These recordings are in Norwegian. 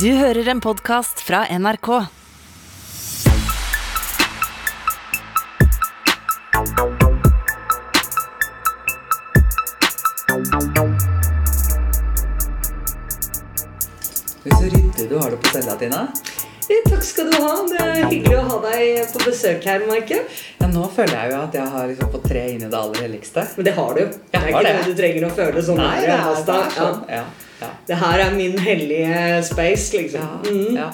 Du hører en podkast fra NRK. Så ryddig du har det på cella, Tina. Takk skal du ha. Det er hyggelig å ha deg på besøk her, Maike. Ja, nå føler jeg jo at jeg har liksom fått tre inn i det aller helligste. Men det har du. Det er ikke det. noe du trenger å føle sånn Nei, her, det er, det er sånn. Ja. Ja, ja, Det her er min hellige space, liksom. Mm. ja.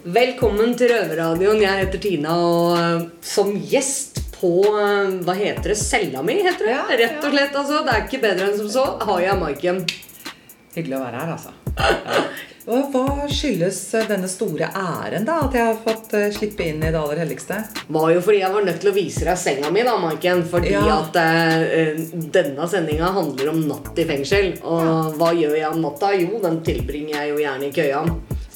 Velkommen til Røverradioen. Jeg heter Tina, og eh, som gjest på eh, Hva heter det? Cella mi, heter det. Ja, Rett og slett, altså. Det er ikke bedre enn som så. Har jeg Maiken. Hyggelig å være her, altså. Ja. Hva skyldes eh, denne store æren, da? At jeg har fått eh, slippe inn i det aller helligste? var jo fordi jeg var nødt til å vise deg senga mi, da, Maiken. Fordi Ja. at uh, denne sendinga handler om natt i fengsel. Og hva gjør jeg om natta? Jo, den tilbringer jeg jo gjerne i køya.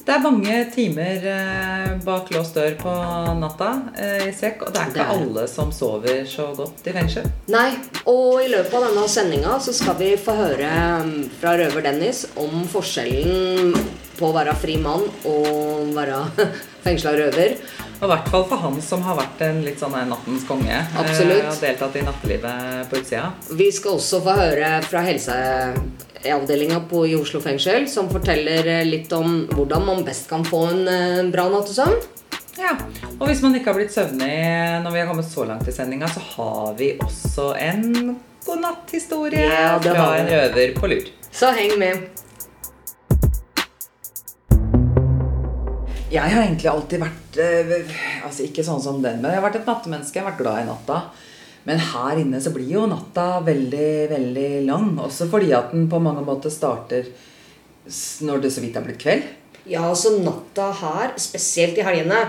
Det er mange timer uh, bak låst dør på natta uh, i sekk, og det er Det ikke er alle som sover så godt i fengsel. Nei, og i løpet av denne sendinga så skal vi få høre mm, fra røver Dennis om forskjellen på å være fri mann og være fengsla røver. Og i hvert fall for han som har vært en litt sånn eh, nattens konge. eh, Absolutt. Og deltatt i nattelivet på utsida. Vi skal også få høre fra helseavdelinga på- i Oslo fengsel, som forteller eh, litt om hvordan man best kan få en bra nattesøvn. Ja, og hvis man ikke har blitt søvnig når vi har kommet så langt i sendinga, så har vi også en godnatthistorie Ja, fra en røver på lur. Så heng med. Jeg har egentlig alltid vært eh, Altså ikke sånn som den, men jeg har vært et nattemenneske. Jeg har vært glad i natta. Men her inne så blir jo natta veldig, veldig lang. Også fordi at den på mange måter starter når det så vidt er blitt kveld. Ja, altså natta her, spesielt i helgene,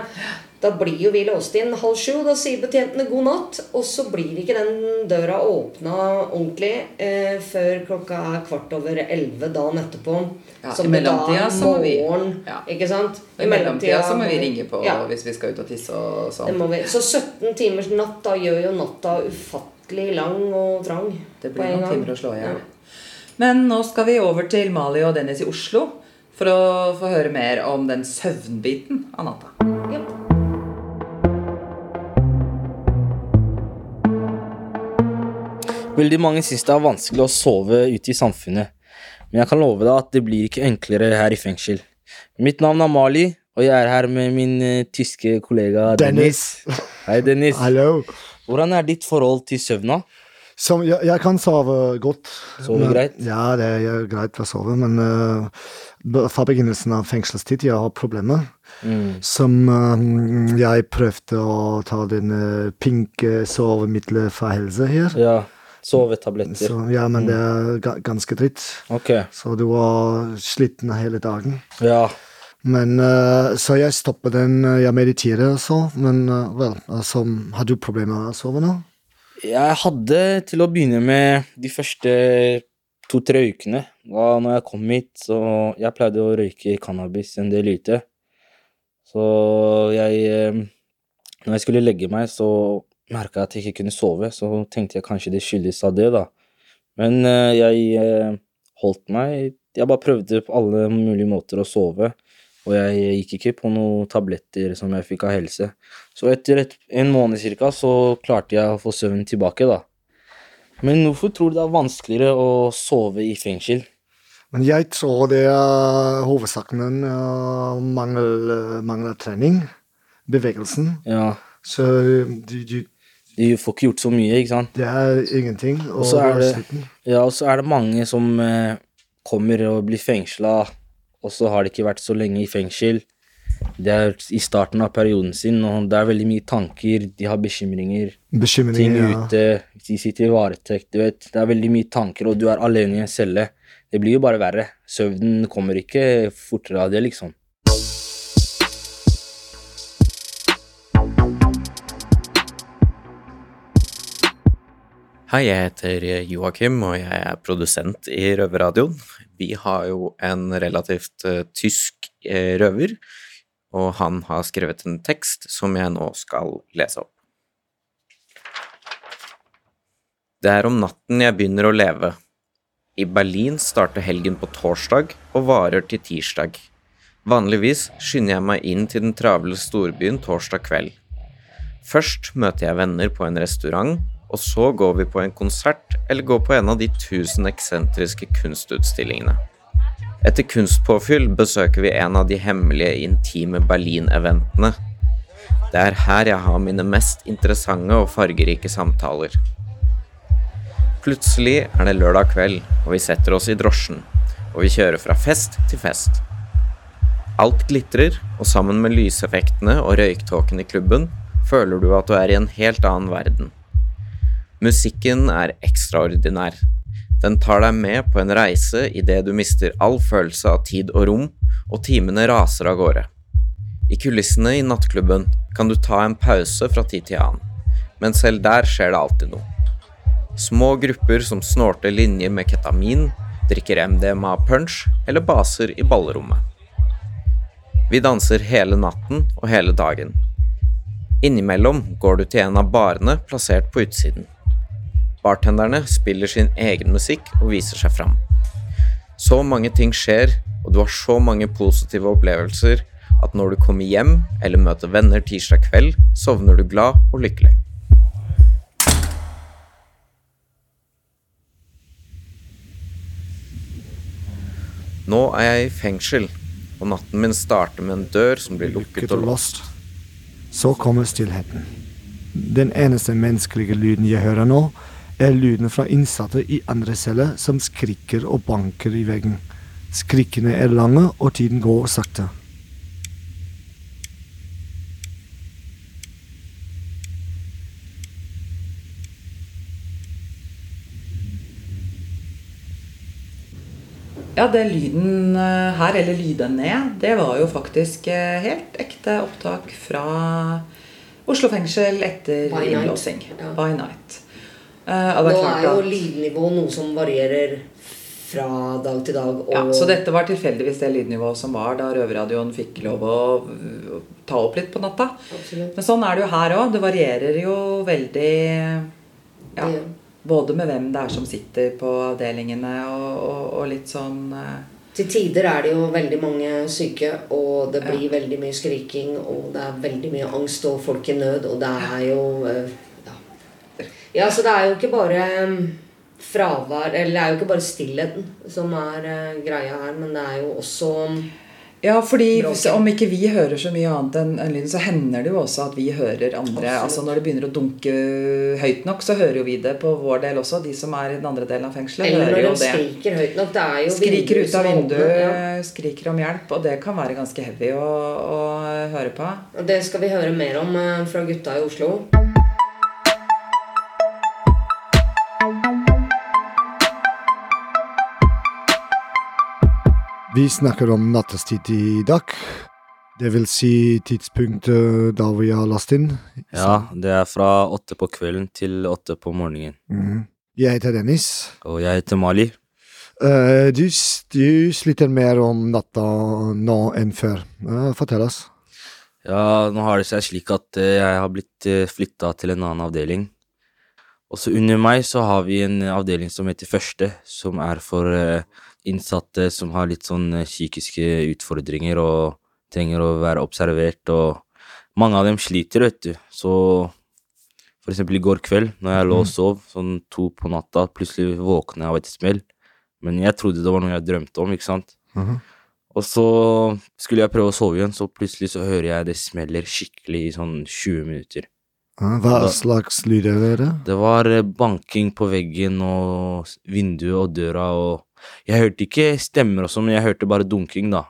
da blir jo vi låst inn halv sju. Da sier betjentene god natt. Og så blir ikke den døra åpna ordentlig eh, før klokka er kvart over elleve dagen etterpå. Ja, Som i mellomtida så må vi- ja. Ikke sant? I mellomtida så må vi ringe på ja, hvis vi skal ut og tisse og sånn. Så 17 timers natt da gjør jo natta ufattelig lang og trang. Det på blir en noen gang. timer å slå i hjel. Men nå skal vi over til Mali og Dennis i Oslo for å få høre mer om den søvnbiten av natta. Veldig mange syns det er vanskelig å sove ute i samfunnet, men jeg kan love deg at det blir ikke enklere her i fengsel. Mitt navn er Mali, og jeg er her med min eh, tyske kollega Dennis. Hei, Dennis. Hallo. Hvordan er ditt forhold til søvna? Som, jeg, jeg kan sove godt. Sove greit? Ja, det er greit å sove, men uh, fra begynnelsen av fengselstid jeg har problemer. Mm. Som uh, jeg prøvde å ta den pinke sovemiddelet fra helse her. Ja, sovetabletter. Så, ja, men det er ganske dritt. Ok. Så du var sliten hele dagen. Ja. Men eh, Så jeg stopper den. eh, Jeg mediterer og så, men uh, vel, altså, har du problemer med å sove nå? Jeg hadde til å begynne med de første to-tre ukene. Da når jeg kom hit, så Jeg pleide å røyke cannabis en del ute. Så jeg eh, Når jeg skulle legge meg, så merka at jeg ikke kunne sove. Så tenkte jeg kanskje det skyldes av det, da. Men uh, jeg uh, holdt meg Jeg bare prøvde på alle mulige måter å sove. Og jeg gikk ikke på noen tabletter som jeg fikk av helse. Så etter et, en måned cirka, så klarte jeg å få søvnen tilbake, da. Men hvorfor tror du det er vanskeligere å sove i fengsel? Men jeg tror det er hovedsaken uh, mangel, mangel av trening. Bevegelsen. Ja, Så du, du, du får ikke gjort så mye, ikke sant? det er ingenting. Og, så er det- Ja, er det mange som eh, kommer og blir fengsla, og så har de ikke vært så lenge i fengsel. Det er i starten av perioden sin, og det er veldig mye tanker, de har bekymringer. ting Bekymringer. Ja. de sitter i varetekt, du vet. Det er veldig mye tanker, og du er alene i en celle. Det blir jo bare verre. Søvnen kommer ikke fortere av det, liksom. Hei, jeg heter Joakim, og jeg er produsent i Røverradioen. Vi har jo en relativt eh, tysk eh, røver, og han har skrevet en tekst som jeg nå skal lese opp. Det er om natten jeg begynner å leve. I Berlin starter helgen på torsdag og varer til tirsdag. Vanligvis skynder jeg meg inn til den travle storbyen torsdag kveld. Først møter jeg venner på en restaurant, og så går vi på en konsert eller går på en av de tusen eksentriske kunstutstillingene. Etter kunstpåfyll besøker vi en av de hemmelige, intime Berlin-eventene. Det er her jeg har mine mest interessante og fargerike samtaler. Plutselig er det lørdag kveld, og vi setter oss i drosjen, og vi kjører fra fest til fest. Alt glitrer, og sammen med lyseffektene og røyktåken i klubben føler du at du er i en helt annen verden. Musikken er ekstraordinær. Den tar deg med på en reise idet du mister all følelse av tid og rom, og timene raser av gårde. I kulissene i nattklubben kan du ta en pause fra tid til annen, men selv der skjer det alltid noe. Små grupper som snorter linjer med ketamin, drikker MDMA-punch eller baser i ballrommet. Vi danser hele natten og hele dagen. Innimellom går du til en av barene plassert på utsiden. Bartenderne spiller sin egen musikk og viser seg fram. Så mange ting skjer, og du har så mange positive opplevelser at når du kommer hjem eller møter venner tirsdag kveld, sovner du glad og lykkelig. Nå er jeg i fengsel, og natten min starter med en dør som blir lukket og låst. Så kommer stillheten. Den eneste menneskelige lyden jeg hører nå, er lyden fra innsatte i andre celler som skriker og banker i veggen. Skrikene er lange, og tiden går sakte. Ja, det lyden eh, her, eller lyden ned, det var jo faktisk eh, helt ekte opptak fra Oslo fengsel etter innlåsing. By night. Ja. By night. Eh, det Nå er er jo lydnivå noe som varierer fra dag til dag. Ja, så dette var tilfeldigvis det lydnivået som var da Røverradioen fikk lov å ta opp litt på natta. Absolutt. Men sånn er det jo her òg. Det varierer jo veldig ja, Både med hvem det er som sitter på avdelingene og, og, og litt sånn eh, Til tider er det jo veldig mange syke, og det blir veldig mye skriking, og det er veldig mye angst og folk i nød, og det er jo eh, Ja, så det er jo ikke bare mm, fravær Eller det er jo ikke bare stillheten som er eh, greia her, men det er jo også Ja, fordi Bråket. hvis- om ikke vi hører så mye annet enn en lyden, så hender det jo også at vi hører andre. Absolutt. Altså Når det begynner å dunke høyt nok, så hører jo vi det på vår del også. De som er i den andre delen av fengselet, Eller hører når jo de det. skriker høyt nok. Det er jo Skriker ut av vinduet, ja. skriker om hjelp, og det kan være ganske heavy å, å høre på. Og Det skal vi høre mer om eh, fra gutta i Oslo. Vi snakker om nattestid i dag. Det vil si tidspunktet da vi har last inn. Ja, det er fra åtte på kvelden til åtte på morgenen. Mm. Jeg heter Dennis. Og jeg heter Mali. Uh, du, du sliter mer om natta nå enn før. Uh, fortell oss. Ja, nå har det seg slik at eh, jeg har blitt uh, flytta til en annen avdeling. Også under meg så har vi en avdeling som heter Første, som er for eh, innsatte som har litt sånn eh, psykiske utfordringer og trenger å være observert, og mange av dem sliter, vet du. Så for eksempel i går kveld, når jeg lå og sov, sånn to på natta, plutselig våkna jeg av et smell. Men jeg trodde det var noe jeg drømte om, ikke sant. Mhm. Og så skulle jeg prøve å sove igjen, så plutselig så hører jeg det smeller skikkelig i sånn 20 minutter. Hva Da- slags lyder er det? Det var eh, banking på veggen og vinduet og døra og Jeg hørte ikke stemmer og sånn, men jeg hørte bare dunking, da.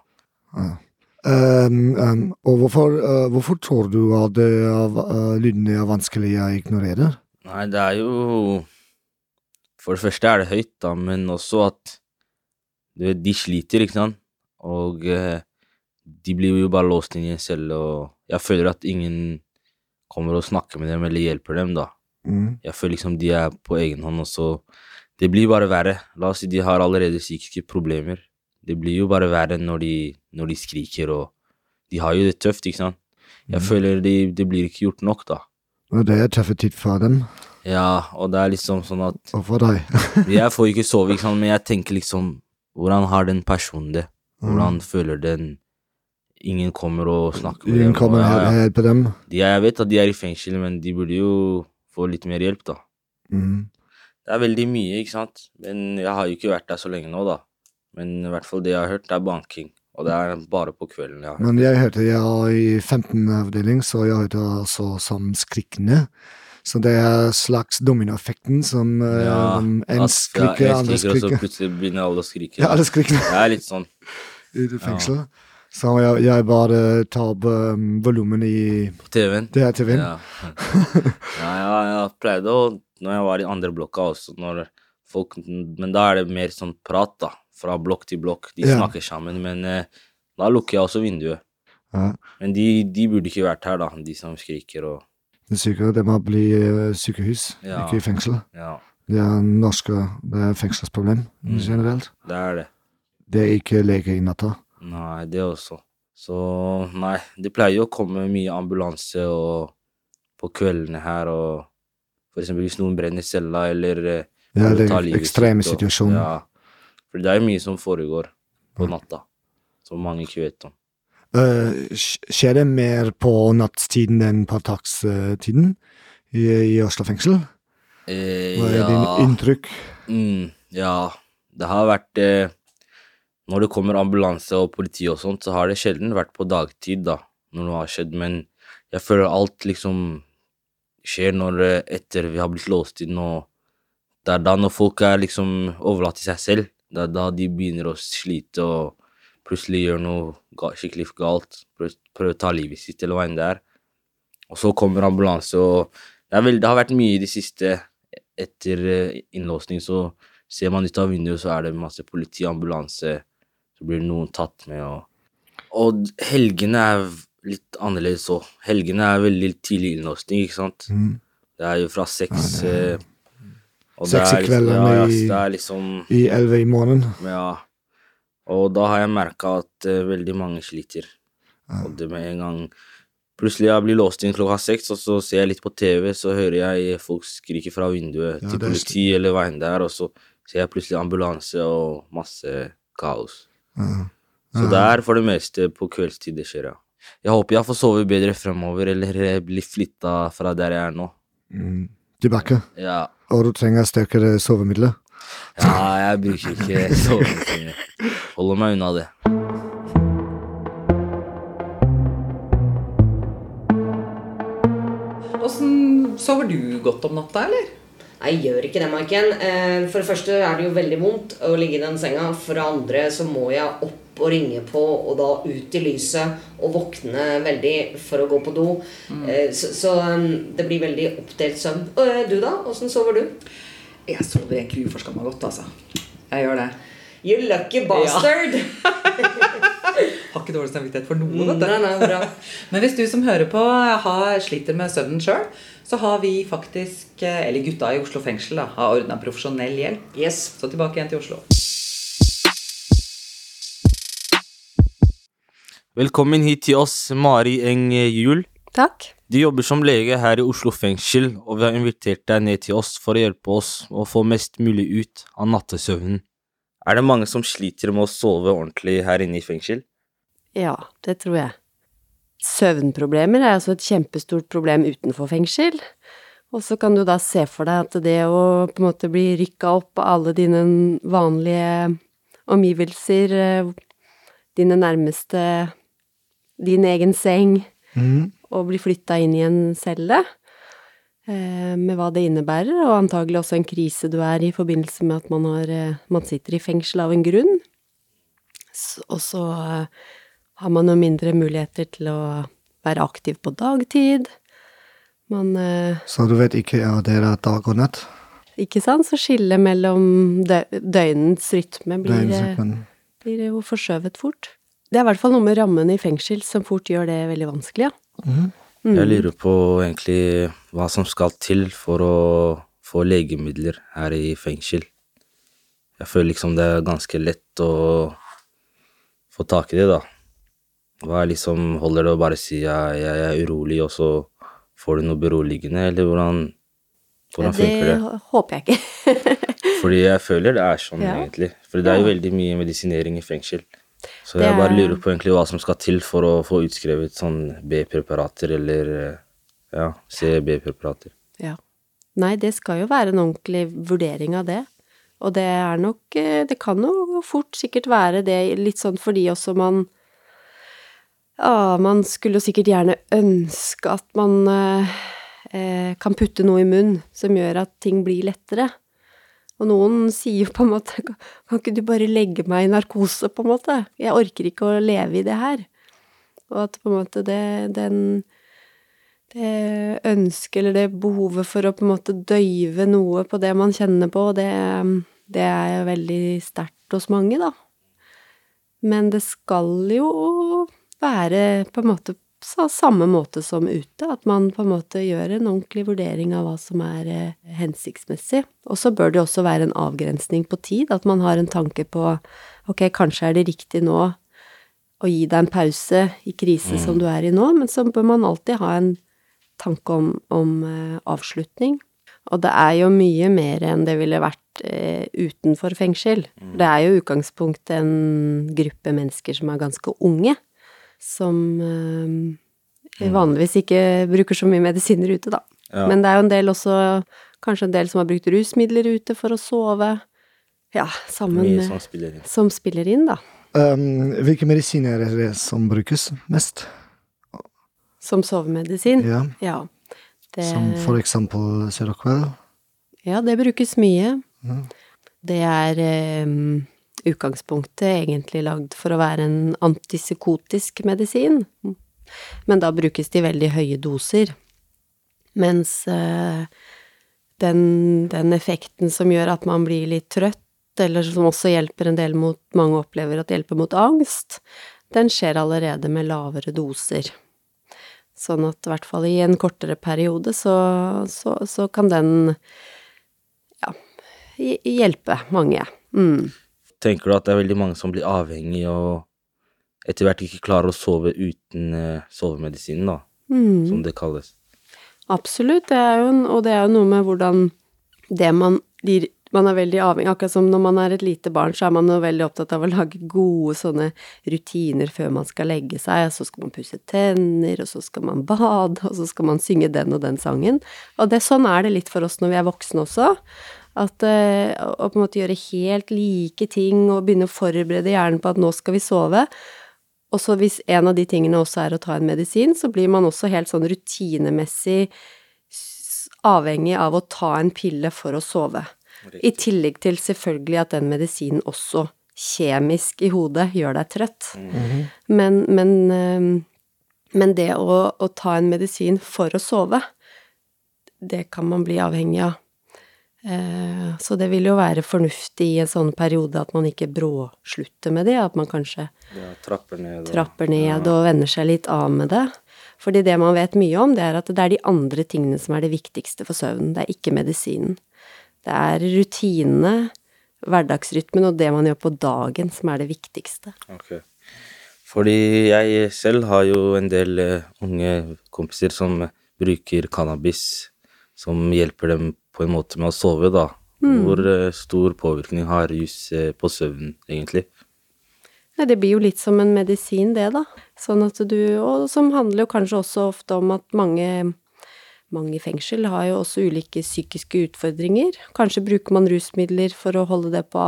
Um, um, og hvorfor, uh, hvorfor tror du at det eh, lydene er vanskelig å ignorere? Nei, det er jo For det første er det høyt, da, men også at du vet, de sliter, ikke sant? Og uh, de blir jo bare låst inn i en celle, og jeg føler at ingen kommer og snakker med dem eller hjelper dem, da. Mm. Jeg føler liksom de er på egen hånd, og så Det blir bare verre. La oss si de har allerede psykiske problemer. Det blir jo bare verre når de, når de skriker, og de har jo det tøft, ikke sant? Jeg føler de, det blir ikke gjort nok, da. Og det er tøffe tid for dem, Ja, og det er liksom sånn at og for deg. Jeg får ikke sove, ikke sant, men jeg tenker liksom Hvordan har den personen det? Hvordan føler den ingen kommer og snakker med Ingen dem. kommer og her ja, hjelper dem. De, jeg vet at de er i fengsel, men de burde jo få litt mer hjelp, da. Mm. Det er veldig mye, ikke sant. Men jeg har jo ikke vært der så lenge nå, da. Men i hvert fall det jeg har hørt, det er banking. Og det er bare på kvelden jeg har hørt. Men jeg hørte jeg er i 15 avdeling, så jeg hørte også som skrikende. Så det er slags dominoeffekten som ja, um, en skriker, ja, andre skriker, og så plutselig begynner alle å skrike. Ja, alle skriker Det er litt sånn. i fengselet. fengselet. Så jeg, jeg bare tar opp um, volumen i På TV-en. DRTV-en. Ja. ja, ja, jeg pleide å Når jeg var i andre blokka også, når folk Men da er det mer sånn prat, da. Fra blokk til blokk. De Ja. snakker sammen. Men eh, da lukker jeg også vinduet. Ja. Men de, de burde ikke vært her, da. De som skriker og Det syke, det må bli eh, sykehus, Ja. ikke fengsel. Ja, Det er norske det er fengselsproblem Mm. generelt. det er det. Det er ikke lege i natta. Nei, det også. Så nei, det pleier jo å komme mye ambulanse og på kveldene her og For eksempel hvis noen brenner cella eller eh, Ja, det er ekstreme situasjoner. Ja. For det er jo mye som foregår på natta, som mange ikke vet om. Uh, skjer det mer på nattstiden enn på dagstiden i, i Oslo fengsel? Uh, Hva er ja, din inntrykk? mm, ja, det har vært eh, Når det kommer ambulanse og politi og sånt, så har det sjelden vært på dagtid, da, når noe har skjedd, men jeg føler alt liksom skjer når eh, etter vi har blitt låst inn, og det er da når folk er liksom overlatt til seg selv, det er da de begynner å slite og plutselig gjør noe skikkelig galt, prøver, å ta livet sitt eller hva enn det er. Og så kommer ambulanse, og det, er vel, det har vært mye i det siste etter eh, innlåsning, så ser man ut av vinduet, så er det masse politi, ambulanse, så blir noen tatt med, og Og helgene er litt annerledes òg. Helgene er veldig tidlig innlåsning, ikke sant. Mm. Det er jo fra seks Ja, det eh, og Seks i er liksom- kvelden ja, i- det er liksom I elleve i morgenen. Ja. Og da har jeg merka at uh, veldig mange sliter. Ja. Og det med en gang Plutselig jeg blir låst inn klokka seks, og så ser jeg litt på TV, så hører jeg folk skrike fra vinduet Ja, til er politi eller hva enn det er, og så ser jeg plutselig ambulanse og masse kaos. Så det er for det meste på kveldstid det skjer, ja. Jeg håper jeg får sove bedre fremover, eller eh, bli flytta fra der jeg er nå. Mm. Tilbake. Ja, Og du trenger sterkere sovemidler. ja jeg bruker ikke sovemidler. Holder meg unna det. Åssen sover du godt om natta, eller? Nei, gjør ikke det, Maiken. Eh, For det første er det jo veldig vondt å ligge i den senga. For det andre så må jeg opp og ringe på, og da ut i lyset og våkne veldig for å gå på do. Mm. Så, så um, det blir veldig oppdelt søvn. Eh, du, da? Åssen sover du? Jeg sover egentlig uforskamma godt, altså. Jeg gjør det. You lucky bastard! Har ikke dårlig samvittighet for noe, vet du. Nei, nei, bra. Men hvis du som hører på har, sliter med søvnen sjøl, så har vi faktisk, eh, eller gutta i Oslo fengsel, da, har ordna profesjonell hjelp. Yes. Så tilbake igjen til Oslo. Velkommen hit til oss, Mari Eng Juel. Takk. Du jobber som lege her i Oslo fengsel, og vi har invitert deg ned til oss for å hjelpe oss å få mest mulig ut av nattesøvnen. Er det mange som sliter med å sove ordentlig her inne i fengsel? Ja, det tror jeg. Søvnproblemer er altså et kjempestort problem utenfor fengsel. Og så kan du da se for deg at det å på en måte bli rykka opp av alle dine vanlige omgivelser, eh, dine nærmeste, din egen seng, Mm. og bli flytta inn i en celle, eh, med hva det innebærer, og antagelig også en krise du er i i forbindelse med at man, har, eh, man sitter i fengsel av en grunn. Og så har man jo mindre muligheter til å være aktiv på dagtid. Man eh, Så du vet ikke om det er dag og natt? Ikke sant? Så skillet mellom dø døgnets rytme blir, eh, blir jo forskjøvet fort. Det er i hvert fall noe med rammene i fengsel som fort gjør det veldig vanskelig, ja. Mm. Mm. Jeg lurer på egentlig hva som skal til for å få legemidler her i fengsel. Jeg føler liksom det er ganske lett å få tak i det, da. Hva er liksom Holder det å bare si jeg, jeg er urolig, og så får du noe beroligende, eller hvordan, hvordan funker det? det håper jeg ikke. Fordi jeg føler det er sånn, Ja. egentlig. For det er jo Ja. veldig mye medisinering i fengsel. Så jeg bare er- lurer på egentlig hva som skal til for å få utskrevet sånn B-preparater eller ja, CB-preparater. Ja. Nei, det skal jo være en ordentlig vurdering av det. Og det er nok eh, Det kan jo fort sikkert være det, litt sånn fordi også man Ja, man skulle sikkert gjerne ønske at man eh, eh, kan putte noe i munnen som gjør at ting blir lettere. Og noen sier jo på en måte Kan ikke du bare legge meg i narkose, på en måte? Jeg orker ikke å leve i det her. Og at på en måte det, den det ønsket eller det behovet for å på en måte døyve noe på det man kjenner på, det, det er jo veldig sterkt hos mange, da. Men det skal jo være på en måte på samme måte som ute, at man på en måte gjør en ordentlig vurdering av hva som er eh, hensiktsmessig. Og så bør det også være en avgrensning på tid, at man har en tanke på ok, kanskje er det riktig nå å gi deg en pause i krise som du er i nå, men så bør man alltid ha en tanke om, om eh, avslutning. Og det er jo mye mer enn det ville vært eh, utenfor fengsel. Det er jo i utgangspunktet en gruppe mennesker som er ganske unge, som eh, vanligvis ikke bruker så mye medisiner ute, da. Ja. Men det er jo en del også, kanskje en del som har brukt rusmidler ute for å sove. Ja, sammen med som spiller inn. Som spiller inn, da. Um, hvilke medisiner er det som brukes mest? Som sovemedisin. Ja, Ja. Det, Som for eksempel Seroquel? ja, det brukes mye. Mhm. Det er eh, utgangspunktet egentlig lagd for å være en antipsykotisk medisin. Men da brukes de veldig høye doser. Mens eh, den, den effekten som gjør at man blir litt trøtt, eller som også hjelper en del mot Mange opplever at hjelper mot angst, den skjer allerede med lavere doser. Sånn at i hvert fall i en kortere periode så, så, så kan den ja, hjelpe mange. Mm. Tenker du at det er veldig mange som blir avhengig og etter hvert ikke klarer å sove uten eh, sovemedisinen, da, Mm. som det kalles? Absolutt, det jo, og det er jo noe med hvordan det man blir man er veldig avhengig, akkurat som når man er et lite barn, så er man jo veldig opptatt av å lage gode sånne rutiner før man skal legge seg, og så skal man pusse tenner, og så skal man bade, og så skal man synge den og den sangen. Og det, sånn er det litt for oss når vi er voksne også. At eh, å på en måte gjøre helt like ting og begynne å forberede hjernen på at nå skal vi sove. Og så hvis en av de tingene også er å ta en medisin, så blir man også helt sånn rutinemessig avhengig av å ta en pille for å sove. I tillegg til selvfølgelig at den medisinen også kjemisk i hodet gjør deg trøtt. Men, men, eh, men det å, å ta en medisin for å sove, det kan man bli avhengig av. Eh, Så det vil jo være fornuftig i en sånn periode at man ikke bråslutter med det, at man kanskje Ja, trapper ned og trapper ned og venner seg litt av med det. Fordi det man vet mye om, det er at det er de andre tingene som er det viktigste for søvnen, det er ikke medisinen. Det er rutinene, hverdagsrytmen og det man gjør på dagen som er det viktigste. Okay. Fordi jeg selv har jo en del eh, unge kompiser som bruker cannabis, som hjelper dem på en måte med å sove, da. Hvor eh, stor påvirkning har rus eh, på søvn, egentlig? Nei, det blir jo litt som en medisin, det, da. Sånn at du Og som handler jo kanskje også ofte om at mange mange i fengsel har jo også ulike psykiske utfordringer. Kanskje bruker man rusmidler for å holde det på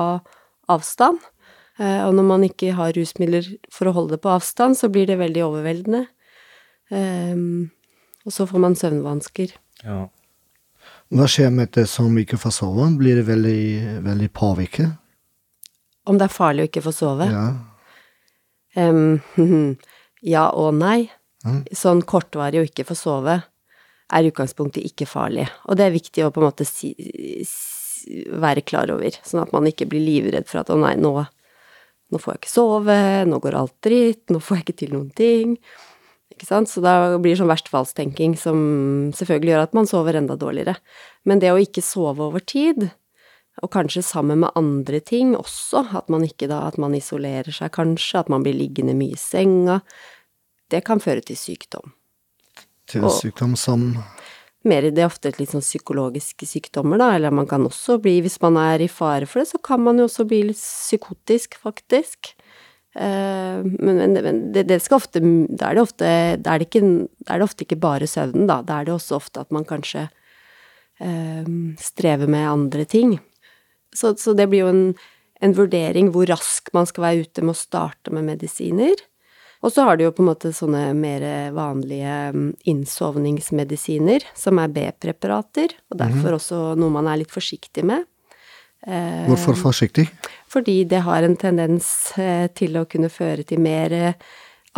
avstand. Eh, Og når man ikke har rusmidler for å holde det på avstand, så blir det veldig overveldende. Ehm, Og så får man søvnvansker. Ja. Hva skjer med det som ikke får sove? Blir det veldig, veldig påvirket? Om det er farlig å ikke få sove? Ja. Um, ja og nei. Mm. Sånn kortvarig å ikke få sove er i utgangspunktet ikke farlig. Og det er viktig å på en måte si, si, være klar over, sånn at man ikke blir livredd for at å nei, nå, nå får jeg ikke sove, nå går alt dritt, nå får jeg ikke til noen ting. Ikke sant? Så da blir det sånn verstfallstenking som selvfølgelig gjør at man sover enda dårligere. Men det å ikke sove over tid, og kanskje sammen med andre ting også, at man ikke da, at man isolerer seg kanskje, at man blir liggende mye i senga, det kan føre til sykdom. Til Og- sykdom som Mer i det ofte litt sånn psykologiske sykdommer, da, eller man kan også bli, hvis man er i fare for det, så kan man jo også bli litt psykotisk, faktisk. Eh, men, men, men det, det skal ofte Da er det ofte Da er det, ikke, da er det ofte ikke bare søvnen, da. Da er det også ofte at man kanskje eh, strever med andre ting. Så, så det blir jo en, en vurdering hvor rask man skal være ute med å starte med medisiner. Og så har du jo på en måte sånne mer vanlige mm, innsovningsmedisiner, som er B-preparater, og derfor også noe man er litt forsiktig med. Eh, Hvorfor forsiktig? Fordi det har en tendens eh, til å kunne føre til mer avhengighet,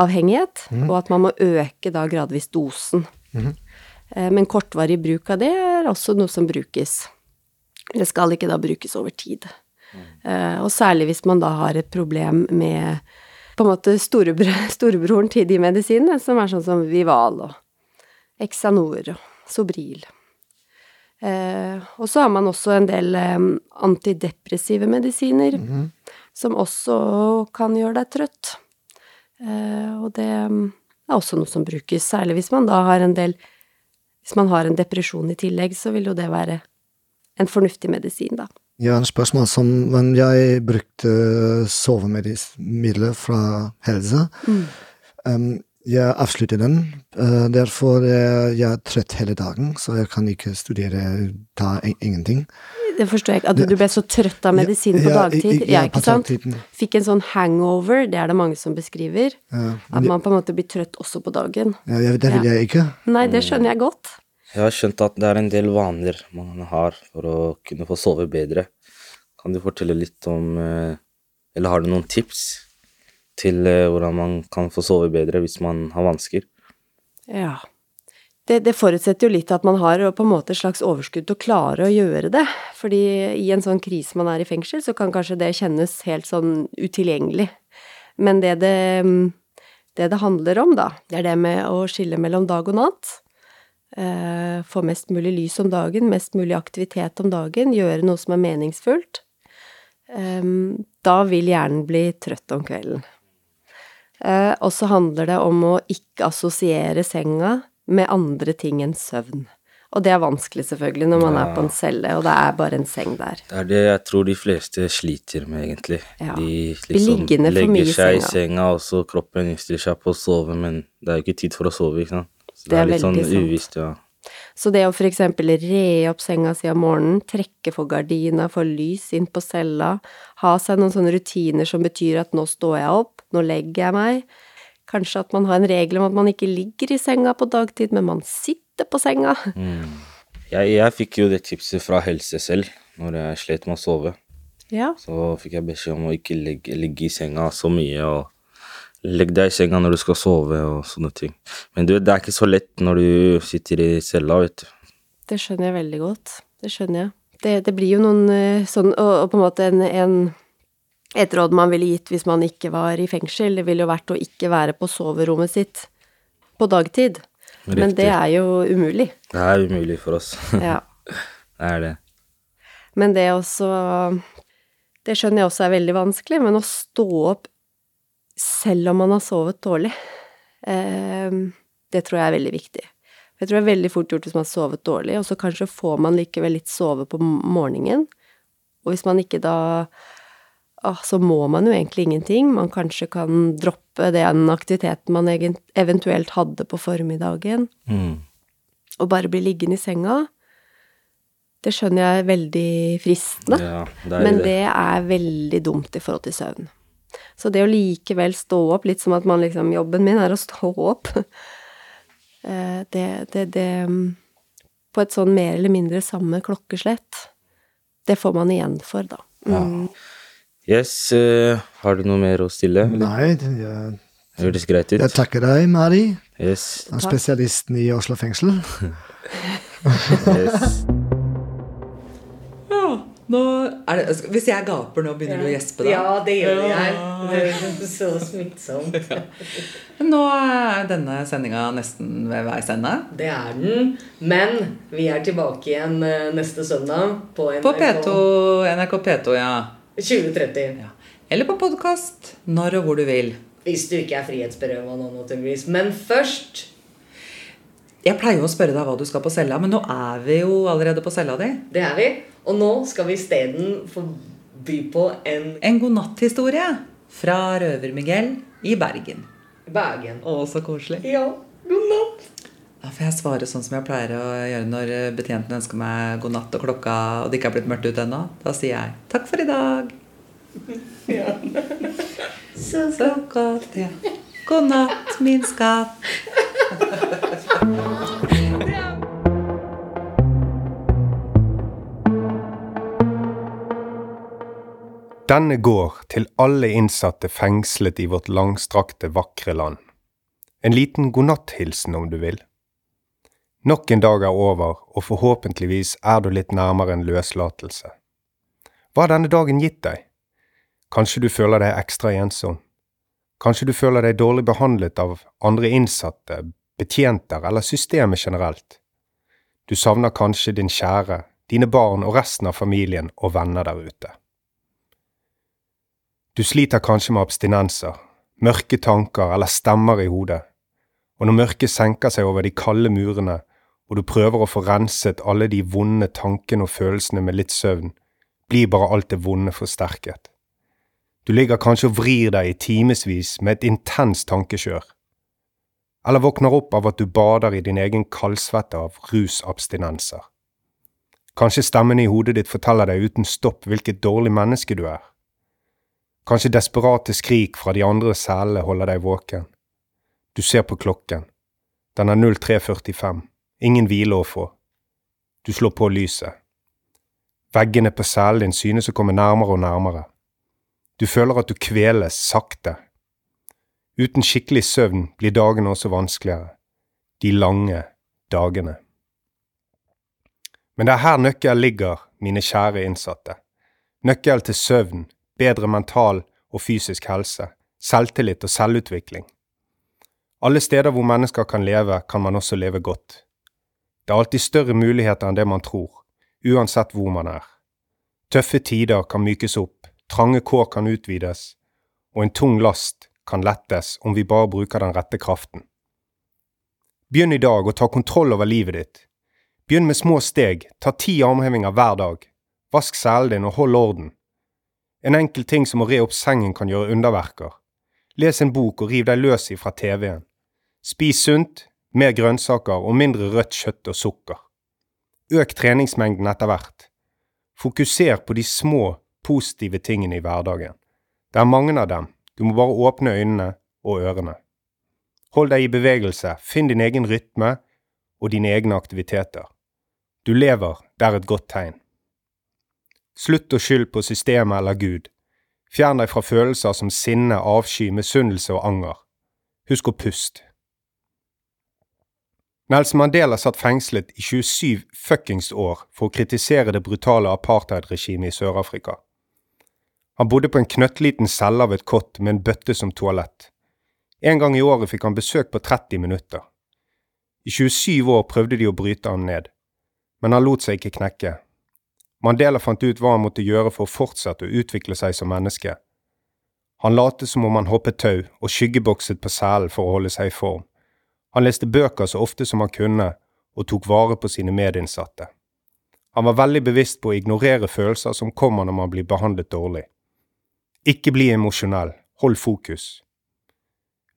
avhengighet, og at man må øke da gradvis dosen. Mm. Men kortvarig bruk av det er også noe som brukes. Det skal ikke da brukes over tid. Mm. Og særlig hvis man da har et problem med på en måte storebror, storebroren til de medisinene, som er sånn som Vival og Exanor og Sobril. Eh, og så har man også en del antidepressive medisiner, som også kan gjøre deg trøtt. Eh, og det mm, er også noe som brukes, særlig hvis man da har en del Hvis man har en depresjon i tillegg, så vil jo det være en fornuftig medisin, da. Har et spørsmål som men jeg brukte sovemidler fra helse. Um, jeg avslutter den. Uh, derfor er jeg trøtt hele dagen, så jeg kan ikke studere, ta in ingenting. Det forstår jeg ikke. At du ble så trøtt av medisin på dagtid? ja, ikke sant? Fikk en sånn hangover, det er det mange som beskriver. Ja, At man på en måte blir trøtt også på dagen. ja, jeg- det vil jeg ikke. Nei, det skjønner jeg godt. Jeg har skjønt at det er en del vaner man har for å kunne få sove bedre. Kan du fortelle litt om eh, Eller har du noen tips til eh, hvordan man kan få sove bedre hvis man har vansker? Ja. Det, det forutsetter jo litt at man har på en måte et slags overskudd til å klare å gjøre det. Fordi i en sånn krise man er i fengsel, så kan kanskje det kjennes helt sånn utilgjengelig. Men det det, det det handler om, da, det er det med å skille mellom dag og natt. Eh, få mest mulig lys om dagen, mest mulig aktivitet om dagen, gjøre noe som er meningsfullt. Eh, da vil hjernen bli trøtt om kvelden. Eh, og så handler det om å ikke assosiere senga med andre ting enn søvn. Og det er vanskelig, selvfølgelig, når man er på en celle, og det er bare en seng der. Det er det jeg tror de fleste sliter med, egentlig. Ja. De liksom legger seg i senga. og så kroppen innstiller seg på å sove, men det er jo ikke tid for å sove, ikke sant. Så Det er litt sånn uvisst, ja. Så det å for eksempel re opp senga si om morgenen, trekke for gardina, få lys inn på cella, ha seg noen sånne rutiner som betyr at nå står jeg opp, nå legger jeg meg, kanskje at man har en regel om at man ikke ligger i senga på dagtid, men man sitter på senga. Jeg, jeg fikk jo det tipset fra helse selv når jeg slet med å sove. Ja. Så fikk jeg beskjed om å ikke ligge, ligge i senga så mye, og legg deg i senga når du skal sove, og sånne ting. Men du, vet, det er ikke så lett når du sitter i cella, vet du. Det skjønner jeg veldig godt. Det skjønner jeg. Det, det blir jo noen eh, sånn Og, og på en måte en, en Et råd man ville gitt hvis man ikke var i fengsel, det ville jo vært å ikke være på soverommet sitt på dagtid. Men det er jo umulig. Det er umulig for oss. Ja. det er det. Men det også Det skjønner jeg også er veldig vanskelig, men å stå opp selv om man har sovet dårlig, eh, det tror jeg er veldig viktig. Jeg tror det er veldig fort gjort hvis man har sovet dårlig, og så kanskje får man likevel litt sove på morgenen. Og hvis man ikke da ah, Så må man jo egentlig ingenting. Man kanskje kan droppe den aktiviteten man eventuelt hadde på formiddagen, Mm. og bare bli liggende i senga. Det skjønner jeg er veldig fristende. Ja, det er Men det. det er veldig dumt i forhold til søvn. Så det å likevel stå opp, litt som at man liksom Jobben min er å stå opp. Eh, Det, det, det mm, På et sånn mer eller mindre samme klokkeslett. Det får man igjen for, da. Mm. Yes, Uh, har du noe mer å stille? eller? Nei, det- Høres greit ut? jeg takker deg, Mari, Yes, spesialisten i Oslo fengsel. yes. Nå det, altså, hvis jeg gaper nå, begynner du å gjespe da? Ja, det gjør Ja. jeg. Det er så smittsomt. Nå er denne sendinga nesten ved veis ende. Det er den. Men vi er tilbake igjen eh, neste søndag på NRK På P2, NRK P2, ja. 2030. ja. Eller på podkast når og hvor du vil. Hvis du ikke er frihetsberøva nå, naturligvis. Men først Jeg pleier jo å spørre deg hva du skal på cella, men nå er vi jo allerede på cella di. Det er vi. Og nå skal vi isteden få by på en En godnatthistorie. fra Røver-Miguel i Bergen. Bergen. Å, så koselig. Ja. God natt. Da får jeg svare sånn som jeg pleier å gjøre når betjenten ønsker meg god natt og klokka og det ikke er blitt mørkt ute ennå. Da sier jeg 'takk for i dag'. Ja. Så, så godt, ja. God natt, min skatt. Denne går til alle innsatte fengslet i vårt langstrakte, vakre land. En liten godnatthilsen, om du vil. Nok en dag er over, og forhåpentligvis er du litt nærmere en løslatelse. Hva har denne dagen gitt deg? Kanskje du føler deg ekstra ensom? Kanskje du føler deg dårlig behandlet av andre innsatte, betjenter eller systemet generelt? Du savner kanskje din kjære, dine barn og resten av familien og venner der ute. Du sliter kanskje med abstinenser, mørke tanker eller stemmer i hodet, og når mørket senker seg over de kalde murene, og du prøver å få renset alle de vonde tankene og følelsene med litt søvn, blir bare alt det vonde forsterket. Du ligger kanskje og vrir deg i timevis med et intenst tankekjør, eller våkner opp av at du bader i din egen kaldsvette av rusabstinenser. Kanskje stemmen i hodet ditt forteller deg uten stopp hvilket dårlig menneske du er. Kanskje desperate skrik fra de andre selene holder deg våken. Du ser på klokken. Den er 03.45. Ingen hvile å få. Du slår på lyset. Veggene på cellen din synes å komme nærmere og nærmere. Du føler at du kveles sakte. Uten skikkelig søvn blir dagene også vanskeligere. De lange dagene. Men det er her nøkkelen ligger, mine kjære innsatte. Nøkkelen til søvn, bedre mental og fysisk helse, selvtillit og selvutvikling. Alle steder hvor mennesker kan leve, kan man også leve godt. Det er alltid større muligheter enn det man tror, uansett hvor man er. Tøffe tider kan mykes opp, trange kår kan utvides, og en tung last kan lettes om vi bare bruker den rette kraften. Begynn i dag å ta kontroll over livet ditt. Begynn med små steg, ta ti armhevinger hver dag. Vask selen din og hold orden. En enkel ting som å re opp sengen kan gjøre underverker. Les en bok og riv deg løs ifra TV-en. Spis sunt, mer grønnsaker og mindre rødt kjøtt og sukker. Øk treningsmengden etter hvert. Fokuser på de små, positive tingene i hverdagen. Det er mange av dem, du må bare åpne øynene og ørene. Hold deg i bevegelse, finn din egen rytme og dine egne aktiviteter. Du lever, det er et godt tegn. Slutt å skylde på systemet eller Gud. Fjern deg fra følelser som sinne, avsky, misunnelse og anger. Husk å puste. Nelson Mandela satt fengslet i 27 fuckings år for å kritisere det brutale apartheidregimet i Sør-Afrika. Han bodde på en knøttliten celle av et kott med en bøtte som toalett. En gang i året fikk han besøk på 30 minutter. I 27 år prøvde de å bryte ham ned, men han lot seg ikke knekke. Mandela fant ut hva han måtte gjøre for å fortsette å utvikle seg som menneske. Han lot som om han hoppet tau og skyggebokset på selen for å holde seg i form. Han leste bøker så ofte som han kunne, og tok vare på sine medinnsatte. Han var veldig bevisst på å ignorere følelser som kommer når man blir behandlet dårlig. Ikke bli emosjonell, hold fokus.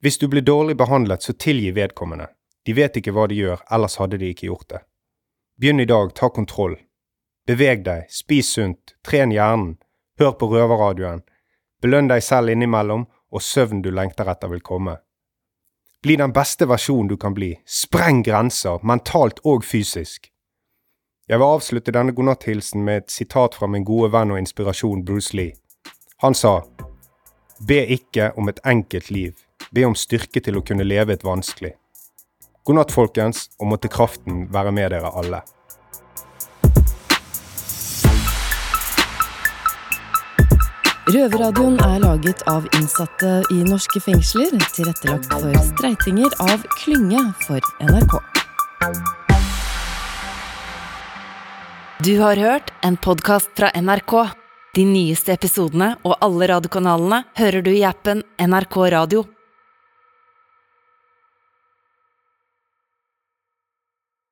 Hvis du blir dårlig behandlet, så tilgi vedkommende. De vet ikke hva de gjør, ellers hadde de ikke gjort det. Begynn i dag, ta kontroll. Beveg deg, spis sunt, tren hjernen, hør på røverradioen, belønn deg selv innimellom, og søvn du lengter etter vil komme. Bli den beste versjonen du kan bli, spreng grenser, mentalt og fysisk. Jeg vil avslutte denne godnatthilsen med et sitat fra min gode venn og inspirasjon Bruce Lee. Han sa, Be ikke om et enkelt liv, be om styrke til å kunne leve et vanskelig. God natt, folkens, og måtte kraften være med dere alle. Røverradioen er laget av innsatte i norske fengsler, tilrettelagt for streitinger av Klynge for NRK. Du har hørt en podkast fra NRK. De nyeste episodene og alle radiokanalene hører du i appen NRK Radio.